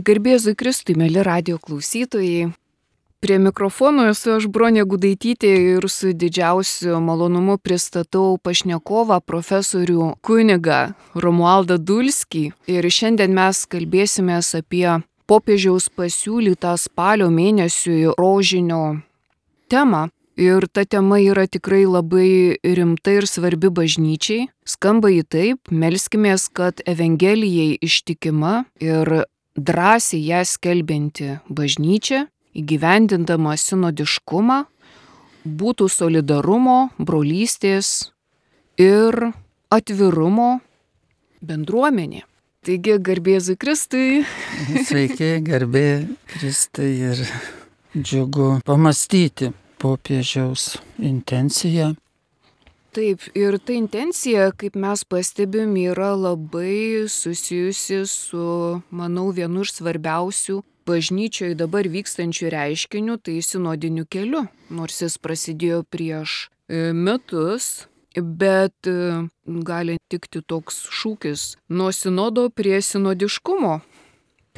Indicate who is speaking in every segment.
Speaker 1: Garbėzui Kristui, mėly radio klausytojai. Prie mikrofono esu aš Bronė Gudaitytė ir su didžiausiu malonumu pristatau pašnekovą profesorių kunigą Romualdą Dulskį. Ir šiandien mes kalbėsime apie popiežiaus pasiūlytą spalio mėnesiui rožinio temą. Ir ta tema yra tikrai labai rimta ir svarbi bažnyčiai. Skamba į taip, melskimės, kad Evangelijai ištikima ir drąsiai ją skelbianti bažnyčia, įgyvendindama sinodiškumą, būtų solidarumo, brolystės ir atvirumo bendruomenė. Taigi, garbėzui Kristui.
Speaker 2: Sveiki, garbė Kristai ir džiugu pamastyti popiežiaus intenciją
Speaker 1: Taip, ir ta intencija, kaip mes pastebim, yra labai susijusi su, manau, vienu iš svarbiausių bažnyčioje dabar vykstančių reiškinių, tai sinodiniu keliu. Nors jis prasidėjo prieš e, metus, bet e, gali tikti toks šūkis nuo sinodo prie sinodiškumo.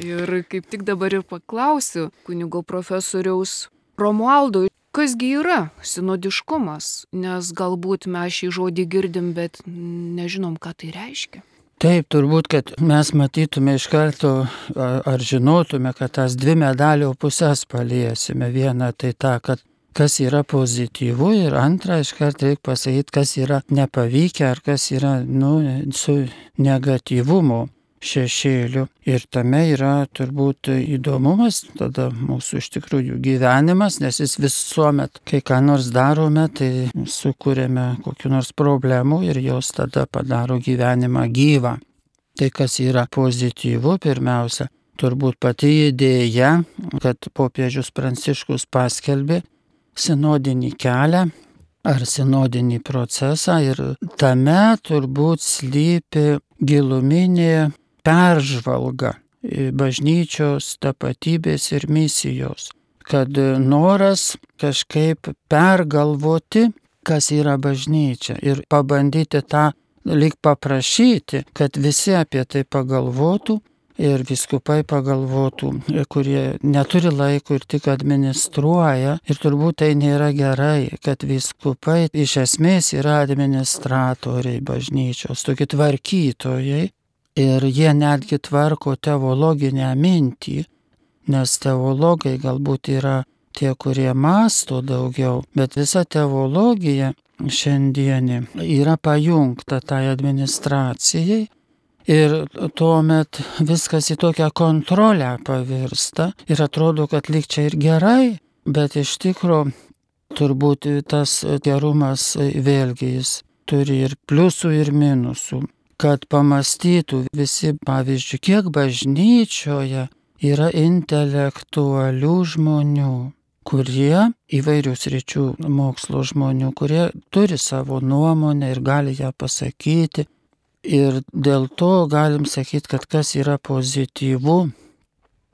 Speaker 1: Ir kaip tik dabar ir paklausiu kunigo profesoriaus Romualdo, Kasgi yra sinodiškumas, nes galbūt mes šį žodį girdim, bet nežinom, ką tai reiškia.
Speaker 2: Taip, turbūt, kad mes matytume iš karto ar žinotume, kad tas dvi medalio pusės paliesime. Viena tai ta, kad kas yra pozityvu ir antra, iš karto reikia pasakyti, kas yra nepavykę ar kas yra nu, su negatyvumu šešėliu. Ir tame yra turbūt įdomumas, tada mūsų iš tikrųjų gyvenimas, nes jis visuomet, kai ką nors darome, tai sukūrėme kokiu nors problemų ir jos tada padaro gyvenimą gyvą. Tai kas yra pozityvu pirmiausia, turbūt pati idėja, kad popiežius Pranciškus paskelbė sinodinį kelią, ar sinodinį procesą ir tame turbūt slypi giluminė peržvalga bažnyčios tapatybės ir misijos, kad noras kažkaip pergalvoti, kas yra bažnyčia ir pabandyti tą lik paprašyti, kad visi apie tai pagalvotų ir viskupai pagalvotų, kurie neturi laiko ir tik administruoja. Ir turbūt tai nėra gerai, kad viskupai iš esmės yra administratoriai bažnyčios, tokie tvarkytojai, Ir jie netgi tvarko teologinę mintį, nes teologai galbūt yra tie, kurie masto daugiau, bet visa teologija šiandienį yra pajungta tai administracijai ir tuomet viskas į tokią kontrolę pavirsta ir atrodo, kad lyg čia ir gerai, bet iš tikrųjų turbūt tas gerumas vėlgi jis turi ir pliusų, ir minusų kad pamastytų visi, pavyzdžiui, kiek bažnyčioje yra intelektualių žmonių, kurie įvairius ryčių mokslo žmonių, kurie turi savo nuomonę ir gali ją pasakyti. Ir dėl to galim sakyti, kad kas yra pozityvu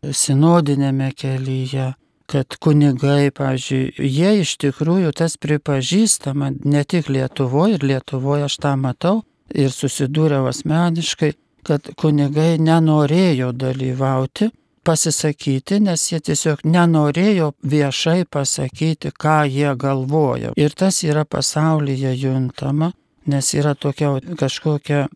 Speaker 2: sinodinėme kelyje, kad kunigai, pavyzdžiui, jie iš tikrųjų tas pripažįstama ne tik Lietuvoje, ir Lietuvoje aš tą matau, ir susidūriau asmeniškai, kad kunigai nenorėjo dalyvauti, pasisakyti, nes jie tiesiog nenorėjo viešai pasakyti, ką jie galvoja. Ir tas yra pasaulyje juntama, nes yra tokia kažkokia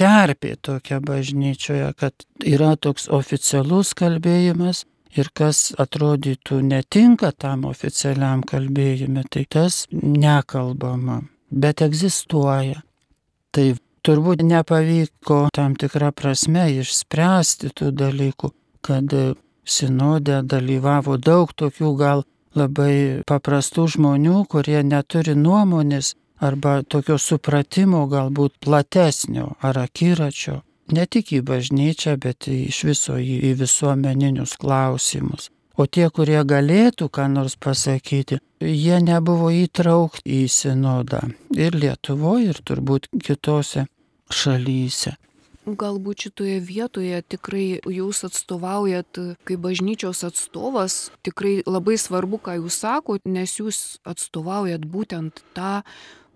Speaker 2: terpė tokia bažnyčioje, kad yra toks oficialus kalbėjimas ir kas atrodytų netinka tam oficialiam kalbėjimui, tai tas nekalbama, bet egzistuoja. Tai turbūt nepavyko tam tikrą prasme išspręsti tų dalykų, kad sinodė dalyvavo daug tokių gal labai paprastų žmonių, kurie neturi nuomonės arba tokio supratimo galbūt platesnio ar akiračio, ne tik į bažnyčią, bet iš viso į, į visuomeninius klausimus. O tie, kurie galėtų ką nors pasakyti, jie nebuvo įtraukti į sinodą. Ir Lietuvoje, ir turbūt kitose šalyse.
Speaker 1: Galbūt šitoje vietoje tikrai jūs atstovaujat kaip bažnyčios atstovas, tikrai labai svarbu, ką jūs sakot, nes jūs atstovaujat būtent tą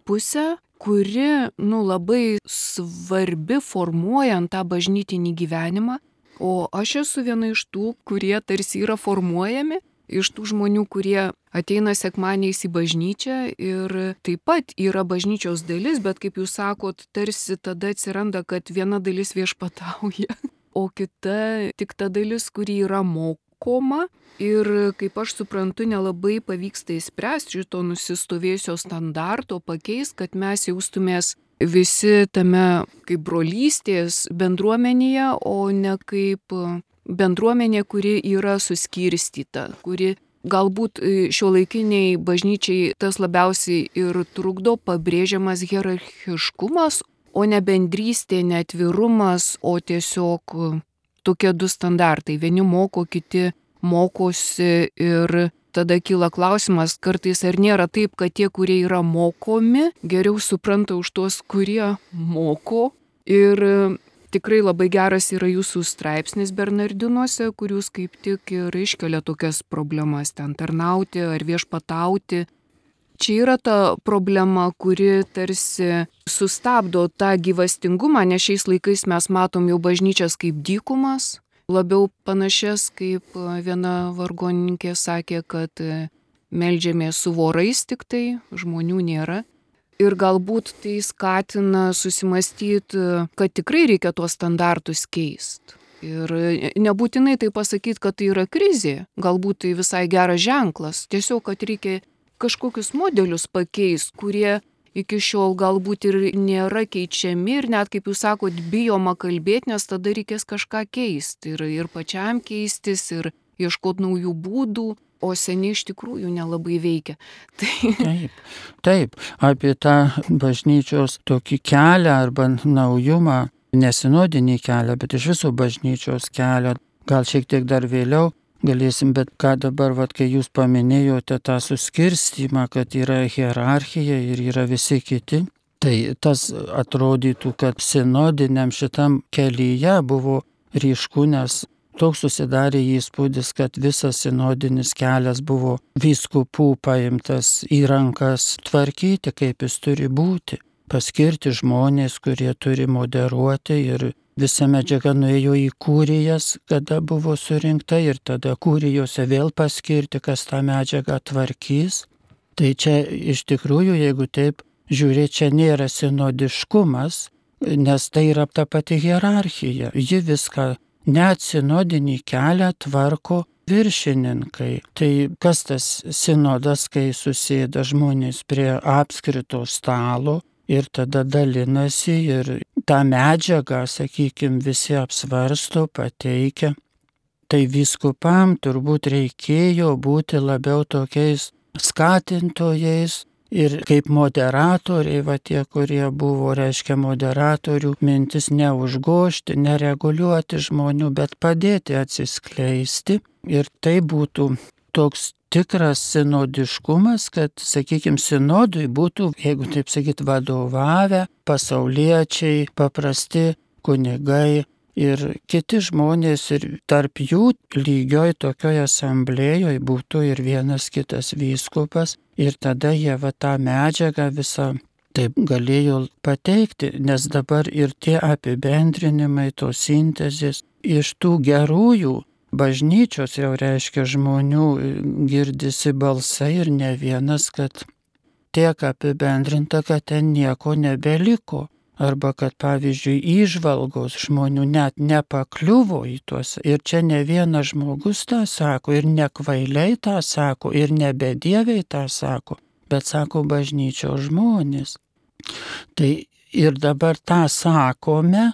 Speaker 1: pusę, kuri, nu, labai svarbi formuojant tą bažnytinį gyvenimą O aš esu viena iš tų, kurie tarsi yra formuojami, iš tų žmonių, kurie ateina sekmaniais į bažnyčią ir taip pat yra bažnyčios dalis, bet kaip jūs sakot, tarsi tada atsiranda, kad viena dalis viešpatauja, o kita tik ta dalis, kuri yra mokoma. Ir kaip aš suprantu, nelabai pavyksta įspręsti šito nusistovėjusio standarto, pakeis, kad mes jaustumės visi tame kaip brolystės bendruomenėje, o ne kaip bendruomenė, kuri yra suskirstyta, kuri galbūt šio laikiniai bažnyčiai tas labiausiai ir trukdo pabrėžiamas hierarchiškumas, o ne bendrystė, netvirumas, o tiesiog tokie du standartai. Vieni moko, kiti mokosi ir tada kyla klausimas kartais ar nėra taip, kad tie, kurie yra mokomi, geriau supranta už tuos, kurie moko. Ir e, tikrai labai geras yra jūsų straipsnis Bernardinuose, kur jūs kaip tik ir iškelia tokias problemas ten tarnauti ar viešpatauti. Čia yra ta problema, kuri tarsi sustabdo tą gyvastingumą, nes šiais laikais mes matom jau bažnyčias kaip dykumas, labiau panašias, kaip viena vargoninkė sakė, kad melžiamės su vorais tik tai, žmonių nėra. Ir galbūt tai skatina susimastyti, kad tikrai reikia tuos standartus keisti. Ir nebūtinai tai pasakyti, kad tai yra krizė, galbūt tai visai geras ženklas, tiesiog, kad reikia kažkokius modelius pakeisti, kurie iki šiol galbūt ir nėra keičiami ir net, kaip jūs sakot, bijoma kalbėti, nes tada reikės kažką keisti ir, ir pačiam keistis, ir ieškoti naujų būdų. O seniai iš tikrųjų nelabai veikia.
Speaker 2: Tai... Taip, taip, apie tą bažnyčios tokį kelią arba naujumą, nesinodinį kelią, bet iš viso bažnyčios kelią, gal šiek tiek dar vėliau galėsim, bet ką dabar, vat, kai jūs paminėjote tą suskirstimą, kad yra hierarchija ir yra visi kiti, tai tas atrodytų, kad sinodiniam šitam kelyje buvo ryšku, nes toks susidarė įspūdis, kad visas sinodinis kelias buvo vyskupų paimtas į rankas tvarkyti, kaip jis turi būti, paskirti žmonės, kurie turi moderuoti ir visa medžiaga nuėjo į kūrijas, kada buvo surinkta ir tada kūrijose vėl paskirti, kas tą medžiagą tvarkys. Tai čia iš tikrųjų, jeigu taip žiūrėt, čia nėra sinodiškumas, nes tai yra ta pati hierarchija. Ji viską net sinodinį kelią tvarko viršininkai. Tai kas tas sinodas, kai susėda žmonės prie apskrito stalo ir tada dalinasi ir tą medžiagą, sakykime, visi apsvarsto, pateikia. Tai viskupam turbūt reikėjo būti labiau tokiais skatintojais ir kaip moderatoriai, va tie, kurie buvo, reiškia, moderatorių mintis neužgošti, nereguliuoti žmonių, bet padėti atsiskleisti. Ir tai būtų toks tikras sinodiškumas, kad, sakykime, sinodui būtų, jeigu taip sakyt, vadovavę pasauliečiai, paprasti kunigai ir kiti žmonės ir tarp jų lygioj tokioje asamblėjoje būtų ir vienas kitas vyskupas ir tada jie va tą medžiagą visą taip galėjo pateikti, nes dabar ir tie apibendrinimai, tos sintezės iš tų gerųjų bažnyčios jau reiškia žmonių girdisi balsai ir ne vienas, kad tiek apibendrinta, kad ten nieko nebeliko. Arba kad pavyzdžiui įžvalgos žmonių net nepakliuvo į tuos. Ir čia ne vienas žmogus tą sako, ir ne kvailiai tą sako, ir ne bedieviai tą sako, bet sako bažnyčios žmonės. Tai ir dabar tą sakome,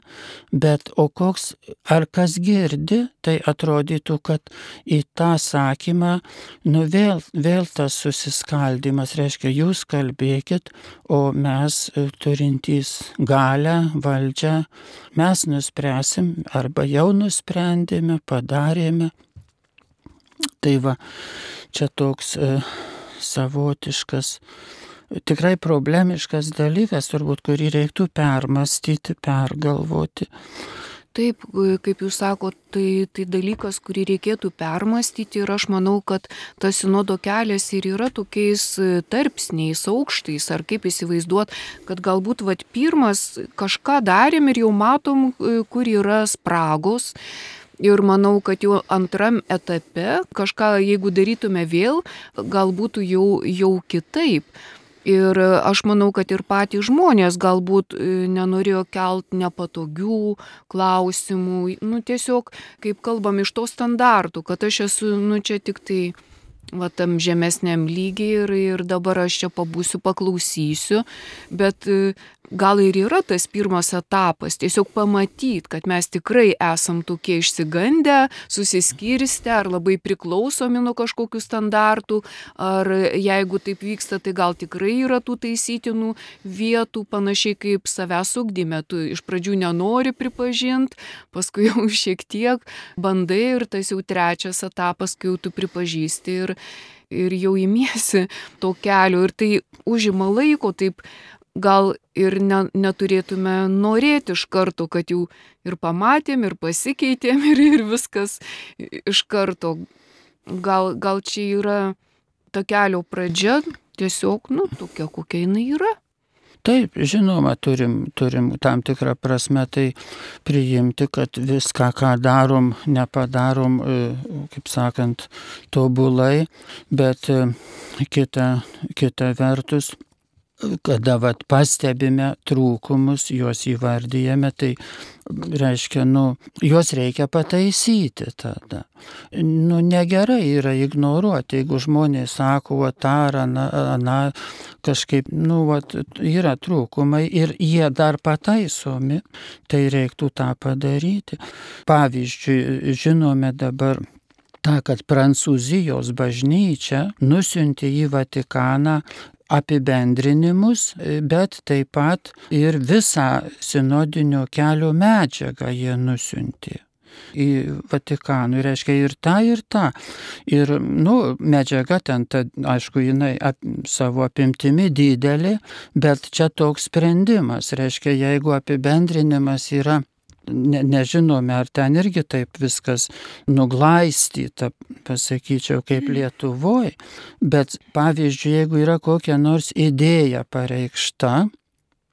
Speaker 2: bet o koks, ar kas girdi, tai atrodytų, kad į tą sakymą, nu vėl, vėl tas susiskaldimas, reiškia, jūs kalbėkit, o mes e, turintys galę, valdžią, mes nuspręsim arba jau nusprendėme, padarėme. Tai va, čia toks e, savotiškas tikrai problemiškas dalykas, turbūt, kurį reiktų permastyti, pergalvoti.
Speaker 1: Taip, kaip jūs sakote, tai, tai dalykas, kurį reikėtų permastyti ir aš manau, kad tas sinodo kelias ir yra tokiais tarpsniais, aukštais, ar kaip įsivaizduot, kad galbūt vat, pirmas kažką darėm ir jau matom, kur yra spragos, Ir manau, kad jau antram etape kažką, jeigu darytume vėl, gal būtų jau, jau kitaip. Ir aš manau, kad ir patys žmonės galbūt e, nenorėjo kelt nepatogių klausimų, nu tiesiog, kaip kalbam, iš to standartų, kad aš esu, nu čia tik tai va tam žemesniam lygiai ir, ir dabar aš čia pabūsiu, paklausysiu, bet e, gal ir yra tas pirmas etapas, tiesiog pamatyti, kad mes tikrai esam tokie išsigandę, susiskirstę ar labai priklausomi nuo kažkokių standartų, ar jeigu taip vyksta, tai gal tikrai yra tų taisytinų vietų, panašiai kaip savęs ugdyme, tu iš pradžių nenori pripažinti, paskui jau šiek tiek bandai ir tas jau trečias etapas, kai jau tu pripažįsti ir, ir jau įmiesi to kelio. Ir tai užima laiko, taip gal ir ne, neturėtume norėti iš karto, kad jau ir pamatėm, ir pasikeitėm, ir, ir viskas iš karto. Gal, gal čia yra ta kelio pradžia, tiesiog, nu, tokia, kokia jinai yra.
Speaker 2: Taip, žinoma, turim, turim tam tikrą prasme tai priimti, kad viską, ką darom, nepadarom, e, kaip sakant, tobulai, bet e, kita, kita vertus kada vat, pastebime trūkumus, juos įvardyjame, tai reiškia, nu, juos reikia pataisyti tada. Nu, negerai yra ignoruoti, jeigu žmonės sako, o tą ar aną, aną kažkaip, nu, vat, yra trūkumai ir jie dar pataisomi, tai reiktų tą padaryti. Pavyzdžiui, žinome dabar tą, kad Prancūzijos bažnyčia nusiuntė į Vatikaną apibendrinimus, bet taip pat ir visą sinodinio kelio medžiagą jie nusiuntė į Vatikanų, reiškia ir tą, ir tą. Ir, nu, medžiaga ten, ta, aišku, jinai ap, savo apimtimi didelė, bet čia toks sprendimas, reiškia, jeigu apibendrinimas yra ne, nežinome, ar ten irgi taip viskas nuglaistyta, pasakyčiau, kaip mm. Lietuvoje, bet pavyzdžiui, jeigu yra kokia nors idėja pareikšta,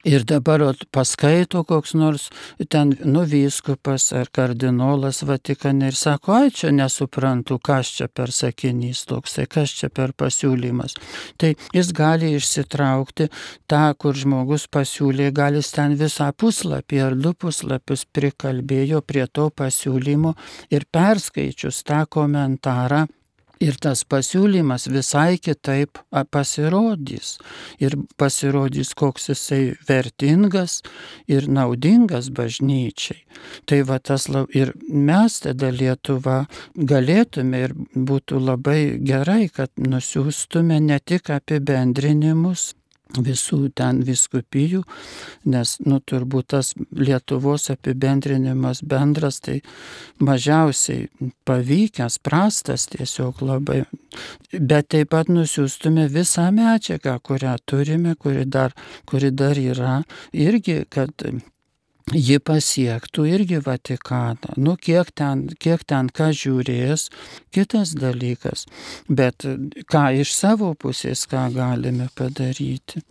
Speaker 2: Ir dabar paskaito koks nors ten nuvyskupas ar kardinolas Vatikane ir sako, ai čia nesuprantu, kas čia per sakinys toksai, kas čia per pasiūlymas. Tai jis gali išsitraukti tą, kur žmogus pasiūlė, gali ten visą puslapį ar du puslapius prikalbėjo prie to pasiūlymo ir perskaičius tą komentarą Ir tas pasiūlymas visai kitaip pasirodys. Ir pasirodys, koks jisai vertingas ir naudingas bažnyčiai. Tai va tas ir mes tada Lietuva galėtume ir būtų labai gerai, kad nusiųstume ne tik apibendrinimus, visų ten viskupijų, nes, nu, turbūt tas Lietuvos apibendrinimas bendras, tai mažiausiai pavykęs, prastas tiesiog labai. Bet taip pat nusiųstume visą medžiagą, kurią turime, kuri dar, kuri dar yra, irgi, kad ji pasiektų irgi Vatikaną. Nu, kiek ten, kiek ten ką žiūrės, kitas dalykas. Bet ką iš savo pusės, ką galime padaryti.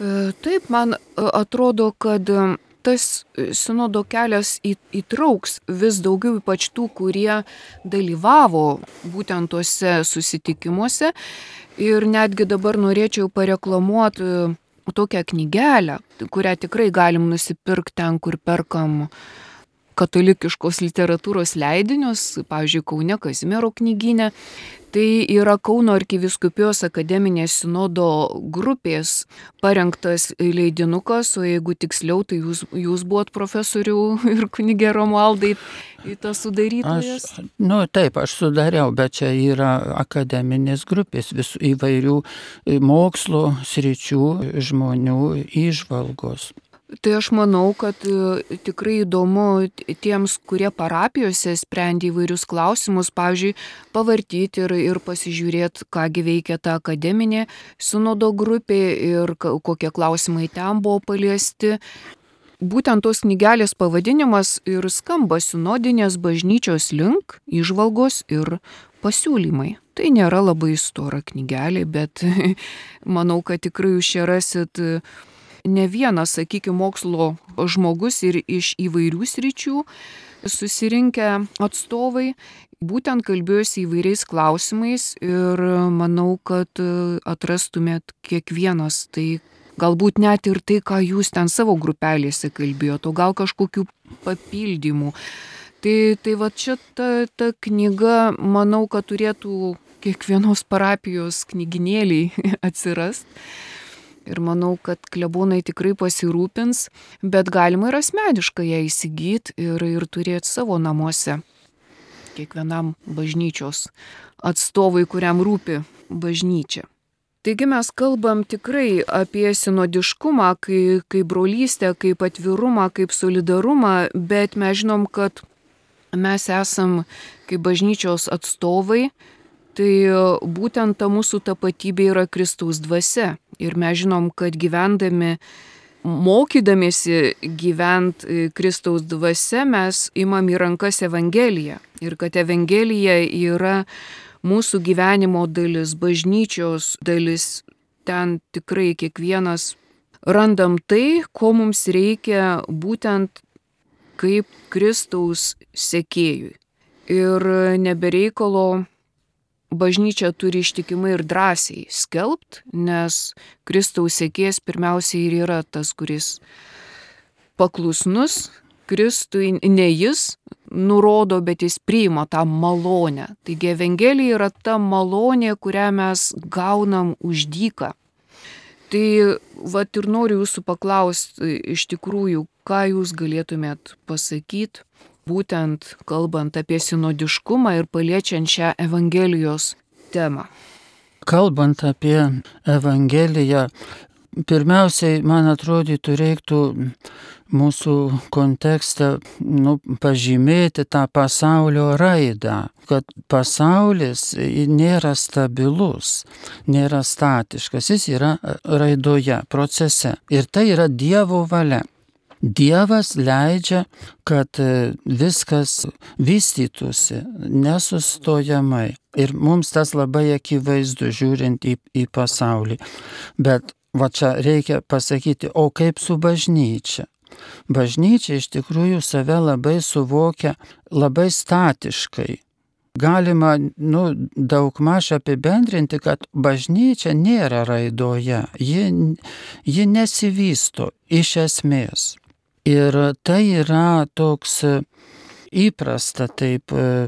Speaker 1: E, taip, man e, atrodo, kad e, tas sinodo kelias įtrauks vis daugiau ypač tų, kurie dalyvavo būtent tuose susitikimuose. Ir netgi dabar norėčiau pareklamuoti tokią knygelę, kurią tikrai galim nusipirkti ten, kur perkam katalikiškos literatūros leidinius, pavyzdžiui, Kaune Kazimiero knyginė. Tai yra Kauno arkiviskupijos akademinės sinodo grupės parengtas leidinukas, o jeigu tiksliau, tai jūs, jūs buvot profesorių ir kunigė Romualdai tas sudarytojas.
Speaker 2: Aš, nu taip, aš sudariau, bet čia yra akademinės grupės visų įvairių mokslo sričių žmonių išvalgos.
Speaker 1: Tai aš manau, kad e, tikrai įdomu tiems, kurie parapijose sprendė įvairius klausimus, pavyzdžiui, pavartyti ir, ir pasižiūrėti, kągi veikia ta akademinė sinodo grupė ir kokie klausimai ten buvo paliesti. Būtent tos knygelės pavadinimas ir skamba sinodinės bažnyčios link, išvalgos ir pasiūlymai. Tai nėra labai stora knygelė, bet manau, kad tikrai jūs čia rasit ne vienas, sakykime, mokslo žmogus ir iš įvairių sričių susirinkę atstovai būtent kalbėjosi įvairiais klausimais ir manau, kad atrastumėt kiekvienas tai, galbūt net ir tai, ką jūs ten savo grupelėse kalbėjote, o gal kažkokių papildymų. Tai, tai va čia ta, ta knyga, manau, kad turėtų kiekvienos parapijos knyginėliai atsirast. Ir manau, kad klebonai tikrai pasirūpins, bet galima ir asmeniškai ją įsigyti ir, ir turėti savo namuose. Kiekvienam bažnyčios atstovui, kuriam rūpi bažnyčia. Taigi mes kalbam tikrai apie sinodiškumą, kaip, kaip brolystę, kaip atvirumą, kaip solidarumą, bet mes žinom, kad mes esam kaip bažnyčios atstovai, tai būtent ta mūsų tapatybė yra Kristaus dvasia. Ir mes žinom, kad gyvendami, mokydamėsi gyvent e, Kristaus dvasia, mes imam į rankas Evangeliją. Ir kad Evangelija yra mūsų gyvenimo dalis, bažnyčios dalis. Ten tikrai kiekvienas randam tai, ko mums reikia būtent kaip Kristaus sekėjui. Ir nebereikalo bažnyčia turi ištikimai ir drąsiai skelbt, nes Kristaus sėkės pirmiausiai ir yra tas, kuris paklusnus Kristui, ne jis nurodo, bet jis priima tą malonę. Taigi Evangelija yra ta malonė, kurią mes gaunam už dyką. Tai vat ir noriu jūsų paklausti iš tikrųjų, ką jūs galėtumėt pasakyti būtent kalbant apie sinodiškumą ir paliečiant šią Evangelijos temą.
Speaker 2: Kalbant apie Evangeliją, pirmiausiai, man atrodytų, reiktų mūsų kontekste nu, pažymėti tą pasaulio raidą, kad pasaulis nėra stabilus, nėra statiškas, jis yra raidoje, procese. Ir tai yra Dievo valia. Dievas leidžia, kad e, viskas vystytųsi nesustojamai. Ir mums tas labai akivaizdu žiūrint į, į pasaulį. Bet va čia reikia pasakyti, o kaip su bažnyčia? Bažnyčia iš tikrųjų save labai suvokia labai statiškai. Galima nu, daug maž apibendrinti, kad bažnyčia nėra raidoje, ji, ji nesivysto iš esmės. Ir tai yra toks e, įprasta taip, e,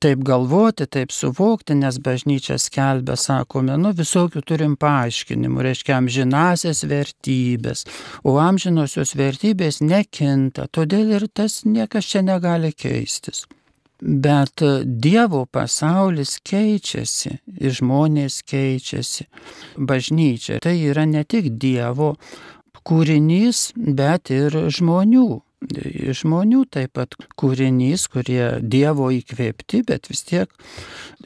Speaker 2: taip galvoti, taip suvokti, nes bažnyčia skelbia, sakome, nu visokių turim paaiškinimų, reiškia amžinasias vertybės, o amžinosios vertybės nekinta, todėl ir tas niekas čia negali keistis. Bet Dievo pasaulis keičiasi, žmonės keičiasi, bažnyčia tai yra ne tik Dievo kūrinys, bet ir žmonių. Žmonių taip pat kūrinys, kurie Dievo įkvėpti, bet vis tiek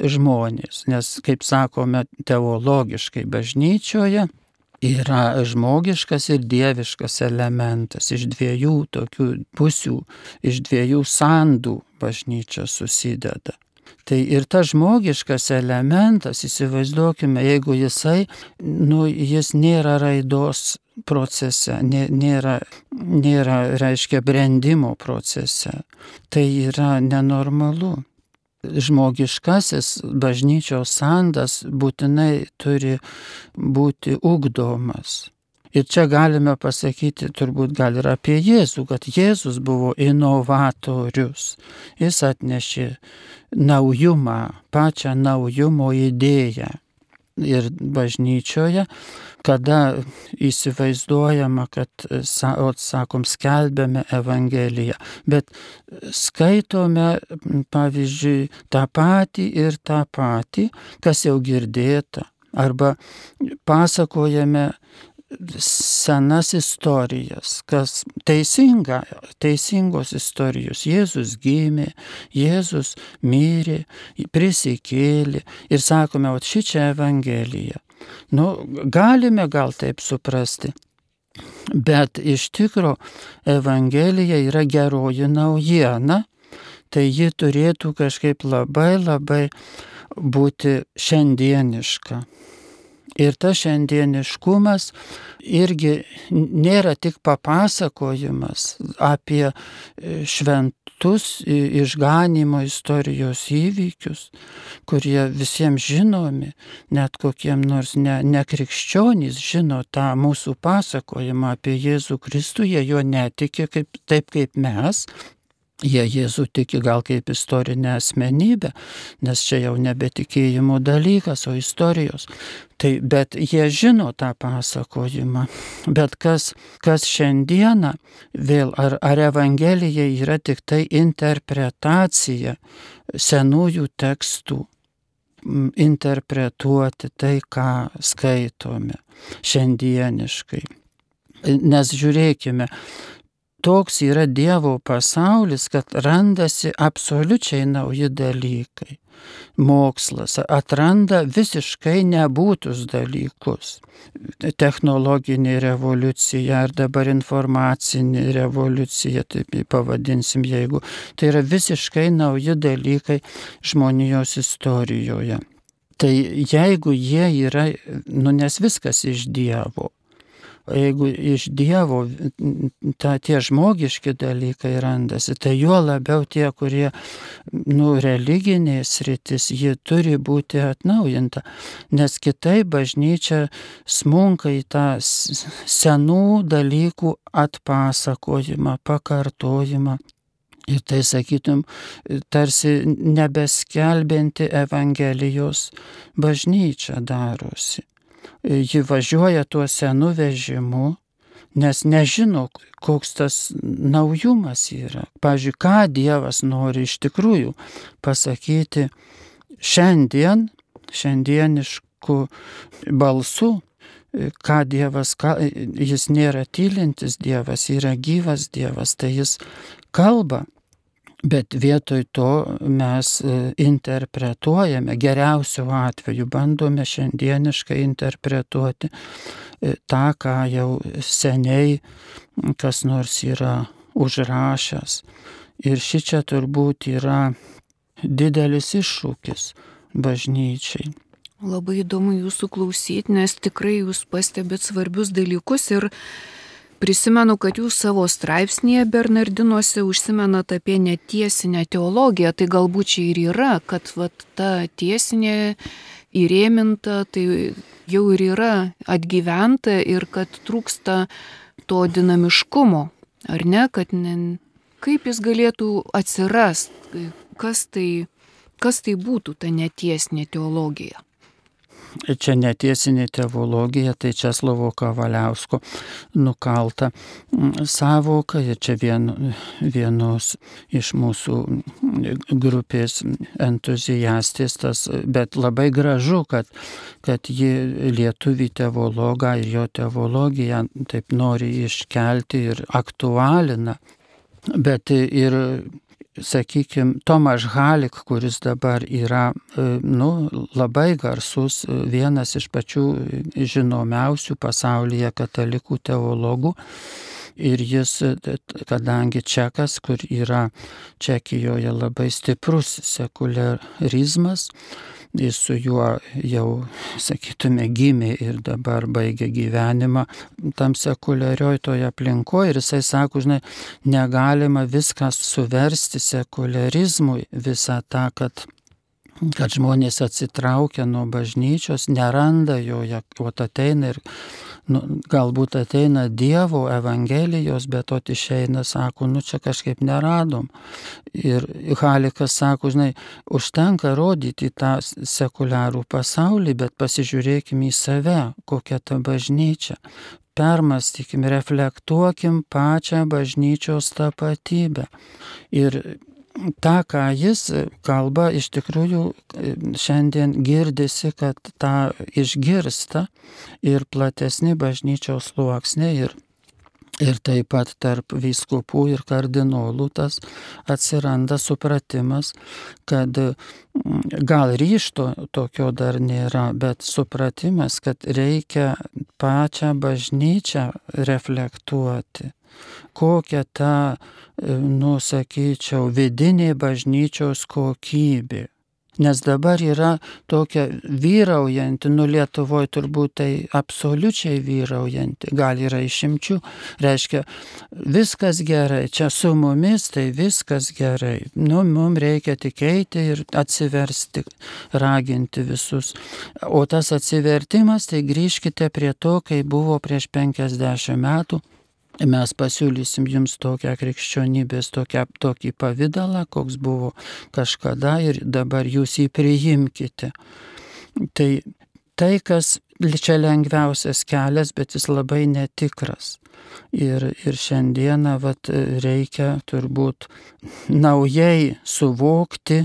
Speaker 2: žmonės. Nes, kaip sakome, teologiškai bažnyčioje yra žmogiškas ir dieviškas elementas iš dviejų tokių pusių, iš dviejų sandų bažnyčia susideda. Tai ir tas žmogiškas elementas, įsivaizduokime, jeigu jisai, nu, jis nėra raidos procese, nėra, nėra, reiškia, brendimo procese. Tai yra nenormalu. Žmogiškasis bažnyčios sandas būtinai turi būti ugdomas. Ir čia galime pasakyti turbūt gal ir apie Jėzų, kad Jėzus buvo inovatorius. Jis atnešė naujumą, pačią naujumo idėją. Ir bažnyčioje kada įsivaizduojama, kad, sakom, skelbiame Evangeliją, bet skaitome, pavyzdžiui, tą patį ir tą patį, kas jau girdėta, arba pasakojame senas istorijas, kas teisinga, teisingos istorijos. Jėzus gimė, Jėzus mirė, prisikėlė ir sakome, o ši čia Evangelija. Nu, galime gal taip suprasti. Bet iš tikrųjų Evangelija yra geroji naujiena, tai ji turėtų kažkaip labai labai būti šiandieniška. Ir tas šiandieniškumas irgi nėra tik papasakojimas apie švent, kitus išganimo istorijos įvykius, kurie visiems žinomi, net kokiem nors ne, nekrikščionys žino tą mūsų pasakojimą apie Jėzų Kristų, jie jo netiki kaip, taip kaip mes, Jie Jėzų tiki gal kaip istorinę asmenybę, nes čia jau nebetikėjimo dalykas, o istorijos. Tai, bet jie žino tą pasakojimą. Bet kas, kas šiandieną, vėl ar, ar Evangelija yra tik tai interpretacija senųjų tekstų, interpretuoti tai, ką skaitome šiandieniškai. Nes žiūrėkime, toks yra Dievo pasaulis, kad randasi absoliučiai nauji dalykai. Mokslas atranda visiškai nebūtus dalykus. Technologinė revoliucija ar dabar informacinė revoliucija, taip pavadinsim, jeigu tai yra visiškai nauji dalykai žmonijos istorijoje. Tai jeigu jie yra, nu nes viskas iš Dievo, O jeigu iš Dievo ta, tie žmogiški dalykai randasi, tai juo labiau tie, kurie, nu, religinės rytis, ji turi būti atnaujinta, nes kitai bažnyčia smunka į tą senų dalykų atpasakojimą, pakartojimą. Ir tai sakytum, tarsi nebeskelbinti Evangelijos bažnyčia darosi ji važiuoja tuo senu vežimu, nes nežino, koks tas naujumas yra. Pavyzdžiui, ką Dievas nori iš tikrųjų pasakyti šiandien, šiandienišku balsu, ką Dievas, ką, jis nėra tylintis Dievas, yra gyvas Dievas, tai jis kalba Bet vietoj to mes e, interpretuojame, geriausiu atveju bandome šiandieniškai interpretuoti e, tą, ką jau seniai kas nors yra užrašęs. Ir ši čia turbūt yra didelis iššūkis bažnyčiai.
Speaker 1: Labai įdomu jūsų klausyti, nes tikrai jūs pastebėt svarbius dalykus ir Prisimenu, kad jūs savo straipsnėje Bernardinuose užsimenat apie netiesinę teologiją, tai galbūt čia ir yra, kad vat, ta tiesinė įrėminta, tai jau ir yra atgyventa ir kad trūksta to dinamiškumo, ar ne, kad ne, kaip jis galėtų atsirasti, kas tai, kas tai būtų ta netiesinė teologija
Speaker 2: čia netiesinė teologija, tai Česlovo Kavaliausko nukalta mm, savoka ir čia vien, vienos iš mūsų grupės entuziastės, tas, bet labai gražu, kad, kad ji lietuvį teologą ir jo teologiją taip nori iškelti ir aktualina. Bet ir sakykime, Tomaš Halik, kuris dabar yra e, nu, labai garsus, e, vienas iš pačių žinomiausių pasaulyje katalikų teologų. Ir jis, e, kadangi čekas, kur yra Čekijoje labai stiprus sekularizmas, jis su juo jau, sakytume, gimė ir dabar baigia gyvenimą tam sekuliarioj toje aplinkoje. Ir jisai sako, žinai, negalima viską suversti sekularizmui, visą tą, kad kad žmonės atsitraukia nuo bažnyčios, neranda joje, o ateina ir nu, galbūt ateina Dievo Evangelijos, bet to išeina, sako, nu čia kažkaip neradom. Ir Halikas sako, žinai, užtenka rodyti tą sekuliarų pasaulį, bet pasižiūrėkime į save, kokia ta bažnyčia. Permastykim, reflektuokim pačią bažnyčios tapatybę. Ir tą, ką jis kalba, iš tikrųjų šiandien girdisi, kad tą išgirsta ir platesni bažnyčios sluoksniai ir Ir taip pat tarp vyskupų ir kardinolų tas atsiranda supratimas, kad gal ryšto tokio dar nėra, bet supratimas, kad reikia pačią bažnyčią reflektuoti kokia ta, e, nusakyčiau, vidinė bažnyčios kokybė. Nes dabar yra tokia vyraujanti, nu Lietuvoje turbūt tai absoliučiai vyraujanti, gal yra išimčių, reiškia viskas gerai, čia su mumis tai viskas gerai, nu mums reikia tikėti ir atsiversti, raginti visus. O tas atsivertimas, tai grįžkite prie to, kai buvo prieš 50 metų mes pasiūlysim jums tokią krikščionybės, tokią, tokį pavydalą, koks buvo kažkada ir dabar jūs jį priimkite. Tai tai, kas čia lengviausias kelias, bet jis labai netikras. Ir, ir šiandieną vat, reikia turbūt naujai suvokti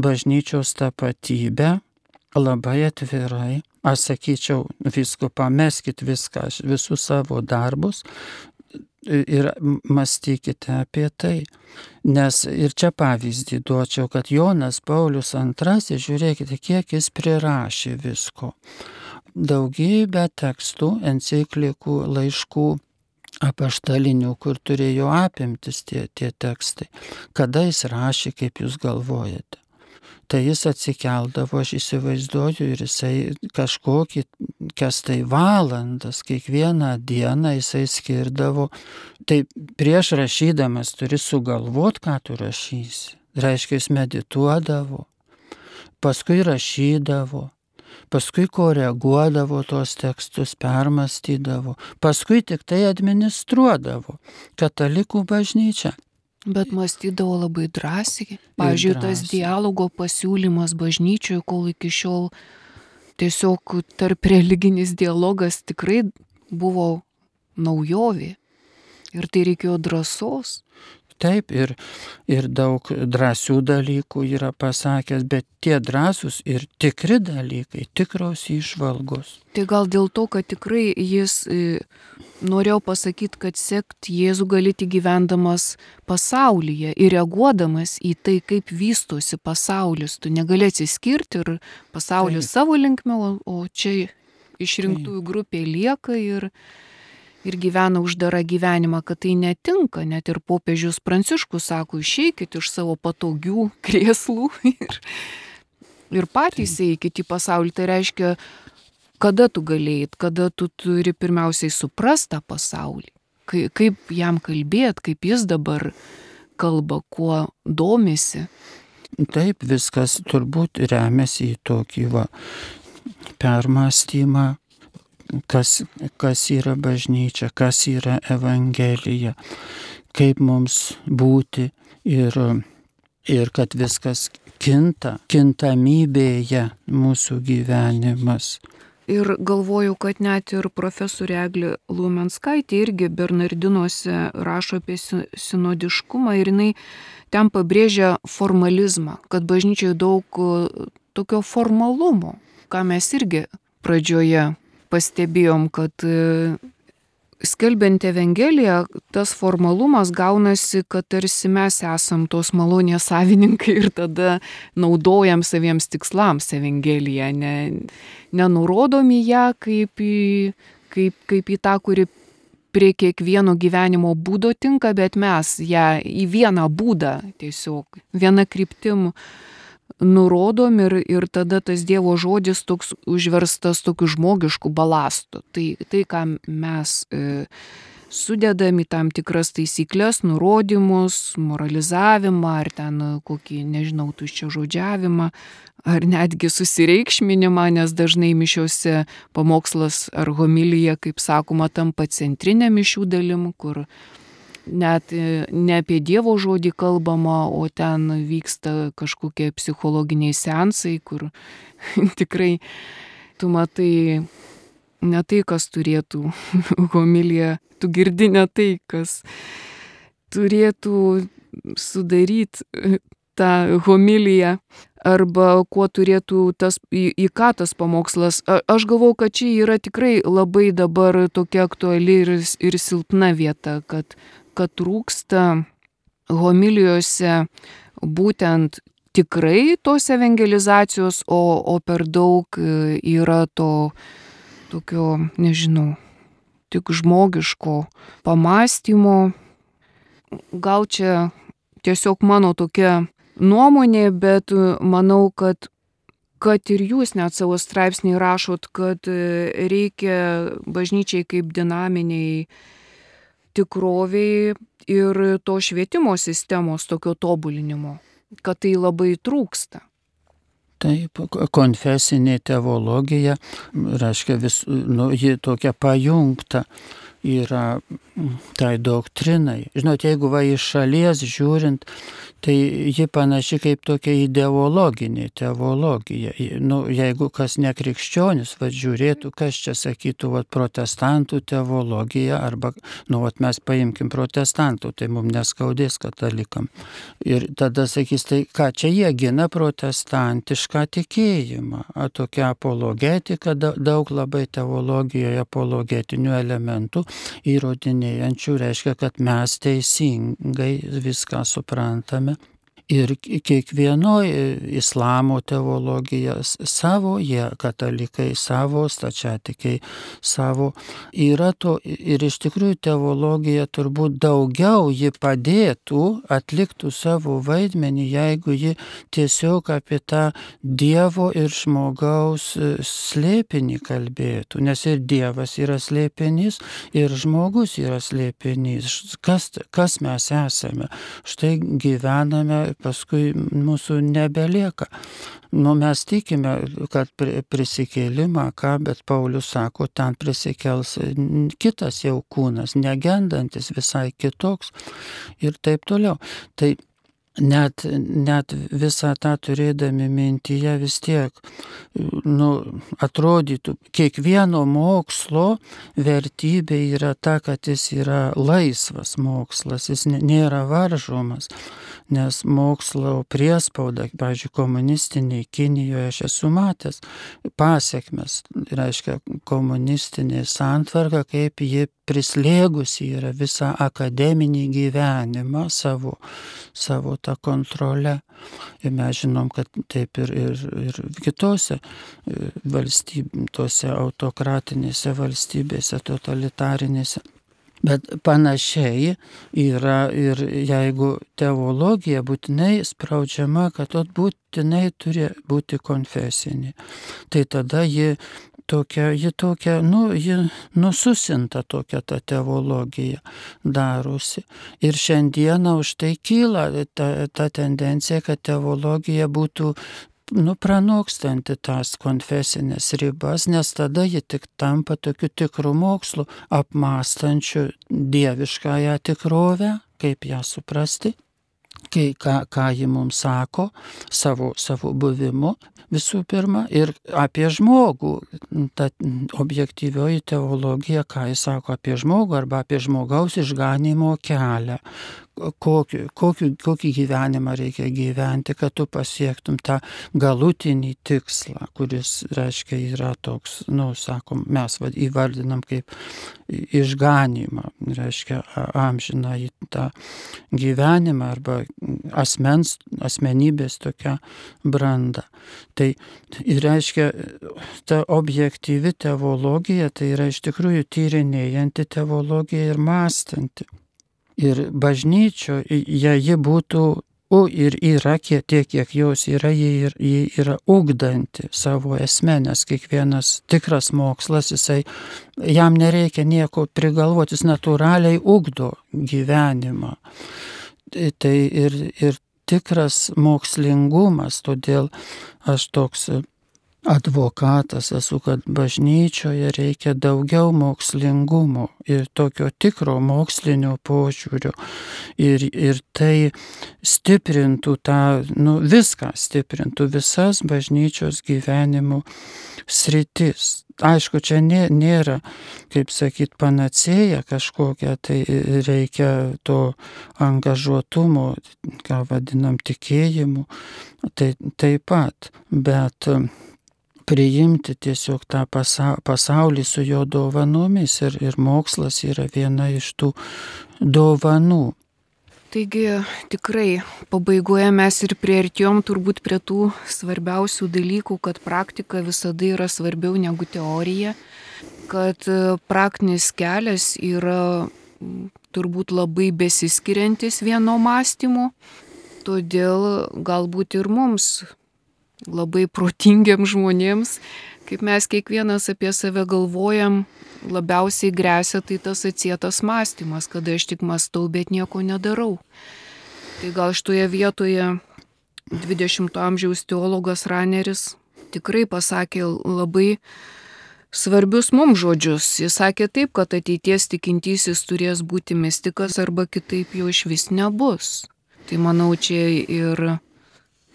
Speaker 2: bažnyčios tapatybę, labai atvirai Aš sakyčiau, visko pameskit viską, visus savo darbus ir mąstykite apie tai. Nes ir čia pavyzdį duočiau, kad Jonas Paulius II, žiūrėkite, kiek jis prirašė visko. Daugybę tekstų, enciklikų, laiškų, apaštalinių, kur turėjo apimtis tie, tie tekstai. Kada jis rašė, kaip jūs galvojate? Tai jis atsikeldavo, aš įsivaizduoju, ir jisai kažkokį, kas tai valandas, kiekvieną dieną jisai skirdavo. Tai prieš rašydamas turi sugalvot, ką tu rašysi. Reiškia, jis medituodavo, paskui rašydavo, paskui koreguodavo tos tekstus, permastydavo, paskui tik tai administruodavo katalikų bažnyčią.
Speaker 1: Bet mąstydavo labai drąsiai. Pavyzdžiui, tas dialogo pasiūlymas bažnyčioje, kol iki šiol tiesiog tarp religinis dialogas tikrai buvo naujovė. Ir tai reikėjo drąsos.
Speaker 2: Taip, ir, ir daug drąsių dalykų yra pasakęs, bet tie drąsūs ir tikri dalykai, tikros išvalgos.
Speaker 1: Tai gal dėl to, kad tikrai jis e, norėjau pasakyti, kad sekti Jėzų galite gyvendamas pasaulyje ir reaguodamas į tai, kaip vystosi pasaulis. Tu negali atsiskirti ir pasaulis Taip. savo linkme, o čia išrinktųjų grupė lieka ir ir gyvena uždarą gyvenimą, kad tai netinka. Net ir popiežius Pranciškus sako, išeikit iš savo patogių krėslų ir, ir patys eikit į pasaulį. Tai reiškia, kada tu galėjai, kada tu turi pirmiausiai suprasti tą pasaulį, kaip jam kalbėt, kaip jis dabar kalba, kuo domisi.
Speaker 2: Taip, viskas turbūt remiasi į tokį va, permastymą, kas, kas yra bažnyčia, kas yra Evangelija, kaip mums būti ir, ir kad viskas kinta, kintamybėje mūsų gyvenimas.
Speaker 1: Ir galvoju, kad net ir profesorė Eglė Lumenskaitė irgi Bernardinuose rašo apie sinodiškumą ir jinai ten pabrėžia formalizmą, kad bažnyčiai daug tokio formalumo, ką mes irgi pradžioje pastebėjom, kad e, skelbiant Evangeliją, tas formalumas gaunasi, kad tarsi mes esam tos malonės savininkai ir tada naudojam saviems tikslams Evangeliją, ne, nenurodom į ją kaip į, kaip, kaip į tą, kuri prie kiekvieno gyvenimo būdo tinka, bet mes ją į vieną būdą tiesiog, vieną kryptim nurodom ir, ir tada tas Dievo žodis toks užverstas tokiu žmogišku balastu. Tai, tai ką mes e, sudedam į tam tikras taisyklės, nurodymus, moralizavimą ar ten kokį, nežinau, tuščio žodžiavimą, ar netgi susireikšminimą, nes dažnai mišiuose pamokslas ar homilija, kaip sakoma, tampa centrinė mišių dalim, kur net e, ne apie Dievo žodį kalbama, o ten vyksta kažkokie psichologiniai sensai, kur tikrai tu matai ne tai, kas turėtų homiliją, tu girdi ne tai, kas turėtų sudaryti e, tą homiliją arba kuo turėtų tas, į, į ką tas pamokslas. A, aš galvau, kad čia yra tikrai labai dabar tokia aktuali ir, ir silpna vieta, kad kad trūksta homilijose būtent tikrai tos evangelizacijos, o, o per daug e, yra to tokio, nežinau, tik žmogiško pamastymo. Gal čia tiesiog mano tokia nuomonė, bet manau, kad kad ir jūs net savo straipsnį rašot, kad reikia bažnyčiai kaip dinaminiai tikroviai ir to švietimo sistemos tokio tobulinimo, kad tai labai trūksta.
Speaker 2: Taip, konfesinė teologija, reiškia, vis, nu, ji tokia pajungta yra tai doktrinai. Žinot, jeigu va iš šalies žiūrint, tai ji panaši kaip tokia ideologinė teologija. Nu, jeigu kas nekrikščionis, va žiūrėtų, kas čia sakytų, va protestantų teologija, arba, nu, va mes paimkim protestantų, tai mums neskaudės katalikam. Ir tada sakys, tai ką čia jie gina protestantišką tikėjimą, a, tokia apologetika, daug labai teologijoje apologetinių elementų įrodinėjančių, reiškia, kad mes teisingai viską suprantame Ir kiekvienoje islamo teologija savo, jie katalikai savo, stačiatikiai savo yra to ir iš tikrųjų teologija turbūt daugiau ji padėtų, atliktų savo vaidmenį, jeigu ji tiesiog apie tą Dievo ir žmogaus e, slėpinį kalbėtų, nes ir Dievas yra slėpinys, ir žmogus yra slėpinys. Kas, kas mes esame? Štai gyvename paskui mūsų nebelieka. Nu, mes tikime, kad prisikėlimą, ką, bet Paulius sako, ten prisikels kitas jau kūnas, negendantis, visai kitoks ir taip toliau. Tai net, net visą tą turėdami mintyje vis tiek, nu, atrodytų, kiekvieno mokslo vertybė yra ta, kad jis yra laisvas mokslas, jis nėra varžomas, nes mokslo priespauda, pavyzdžiui, komunistiniai Kinijoje aš esu matęs pasiekmes, reiškia komunistinė santvarka, kaip ji prislėgusi yra visą akademinį gyvenimą savo, savo tą kontrolę. Ir mes žinom, kad taip ir, ir, ir kitose e, valstybėse, autokratinėse valstybėse, totalitarinėse. Bet panašiai yra ir jeigu teologija būtinai spraudžiama, kad būtinai turi būti konfesinė, tai tada ji tokia, ji tokia, nu, ji nususinta tokia ta teologija darosi. Ir šiandieną už tai kyla ta, ta tendencija, kad teologija būtų nu, pranokstanti tas konfesinės ribas, nes tada ji tik tampa tokiu tikru mokslu, apmastančiu dieviškąją tikrovę, kaip ją suprasti kai, ką, ką ji mums sako savo, savo buvimu visų pirma ir apie žmogų. Ta objektyvioji teologija, ką jis sako apie žmogų arba apie žmogaus išganimo kelią, kokį, kokį, kokį gyvenimą reikia gyventi, kad tu pasiektum tą galutinį tikslą, kuris, reiškia, yra toks, nu, sakom, mes įvardinam kaip išganimą, reiškia, amžiną į tą gyvenimą arba asmens, asmenybės tokią brandą. Tai reiškia, ta objektyvi teologija, tai yra iš tikrųjų tyrinėjanti teologija ir mąstanti ir bažnyčioje ji būtų, o ir yra tiek, kiek jos yra, ji, ji yra ugdanti savo esmę, nes kiekvienas tikras mokslas, jisai, jam nereikia nieko prigalvoti, jis natūraliai ugdo gyvenimą. Tai, tai ir, ir tikras mokslingumas, todėl aš toks advokatas esu, kad bažnyčioje reikia daugiau mokslingumo ir tokio tikro mokslinio požiūrio. Ir, ir tai stiprintų tą, nu, viską stiprintų, visas bažnyčios gyvenimo sritis. Aišku, čia nė, nėra, kaip sakyt, panacėja kažkokia, tai reikia to angažuotumo, ką vadinam tikėjimu, tai taip pat, bet priimti tiesiog tą pasaulį su jo dovanomis ir, ir mokslas yra viena iš tų dovanų.
Speaker 1: Taigi tikrai pabaigoje mes ir prieartėjom turbūt prie tų svarbiausių dalykų, kad praktika visada yra svarbiau negu teorija, kad e, praktinis kelias yra turbūt labai besiskiriantis vieno mąstymo Todėl galbūt ir mums, labai protingiam žmonėms, kaip mes kiekvienas apie save galvojam, labiausiai grėsia tai tas atsietas mąstymas, kada aš tik mąstau, bet nieko nedarau. Tai gal šitoje vietoje 20-ojo amžiaus teologas Raneris tikrai pasakė labai svarbius mums žodžius. Jis sakė taip, kad ateities tikintysis turės būti mystikas arba kitaip jo iš vis nebus. Tai manau, čia ir,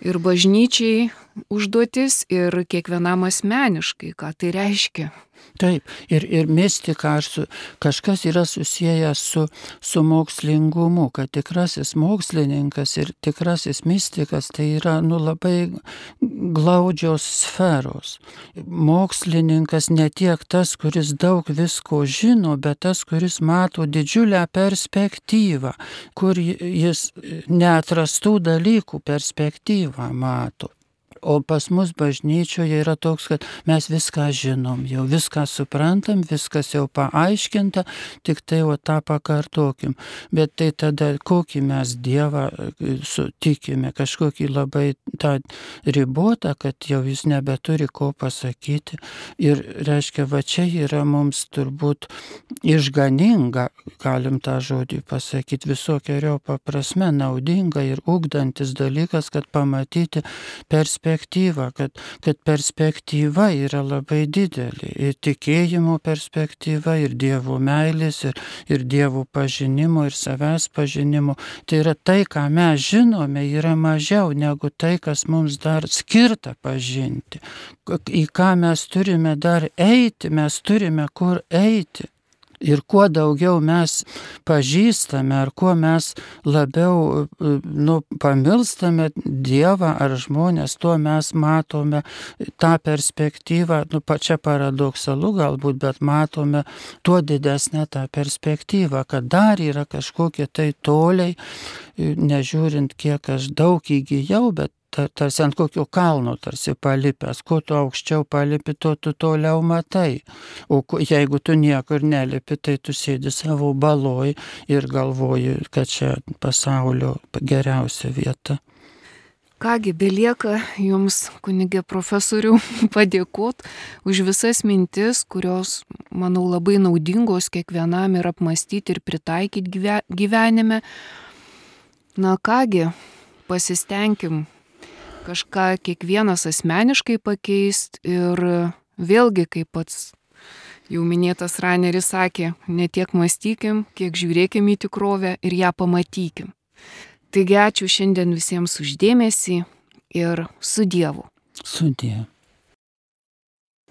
Speaker 1: ir bažnyčiai užduotis, ir kiekvienam asmeniškai, ką tai reiškia.
Speaker 2: Taip, ir, ir mistika su, kažkas yra susijęs su, su mokslingumu, kad tikrasis mokslininkas ir tikrasis mistikas tai yra nu, labai glaudžios sferos. Mokslininkas ne tiek tas, kuris daug visko žino, bet tas, kuris mato didžiulę perspektyvą, kur jis neatrastų dalykų perspektyvą mato. O pas mus bažnyčioje yra toks, kad mes viską žinom, jau viską suprantam, viskas jau paaiškinta, tik tai o tą pakartokim. Bet tai tada kokį mes Dievą e, sutikime, kažkokį labai tą ribotą, kad jau jis nebeturi ko pasakyti. Ir reiškia, va čia yra mums turbūt išganinga, galim tą žodį pasakyti, visokiojo paprasme naudinga ir ugdantis dalykas, kad pamatyti perspektyvą perspektyvą, kad, kad perspektyva yra labai didelė. Ir tikėjimo perspektyva, ir dievų meilės, ir, ir dievų pažinimo, ir savęs pažinimo. Tai yra tai, ką mes žinome, yra mažiau negu tai, kas mums dar skirta pažinti. Į ką mes turime dar eiti, mes turime kur eiti. Ir kuo daugiau mes pažįstame, ar kuo mes labiau nu, pamilstame Dievą ar žmonės, tuo mes matome tą perspektyvą, nu, pačia paradoksalu galbūt, bet matome tuo didesnę tą perspektyvą, kad dar yra kažkokie tai toliai, nežiūrint, kiek aš daug įgyjau, bet tarsi ant kokio kalno tarsi palipęs. Kuo tu aukščiau palipi, tuo tu toliau matai. O jeigu tu niekur nelipi, tai tu sėdi savo baloj ir galvoji, kad čia pasaulio geriausia vieta.
Speaker 1: Kągi, belieka Jums, kunigė profesorių, padėkoti už visas mintis, kurios, manau, labai naudingos kiekvienam ir apmastyti ir pritaikyti gyvenime. Na kągi, pasistengim kažką kiekvienas asmeniškai pakeist ir vėlgi, kaip pats jau minėtas Raneris sakė, ne tiek mąstykim, kiek žiūrėkim į tikrovę ir ją pamatykim. Taigi ačiū šiandien visiems uždėmesį ir su Dievu.
Speaker 2: Su Dievu.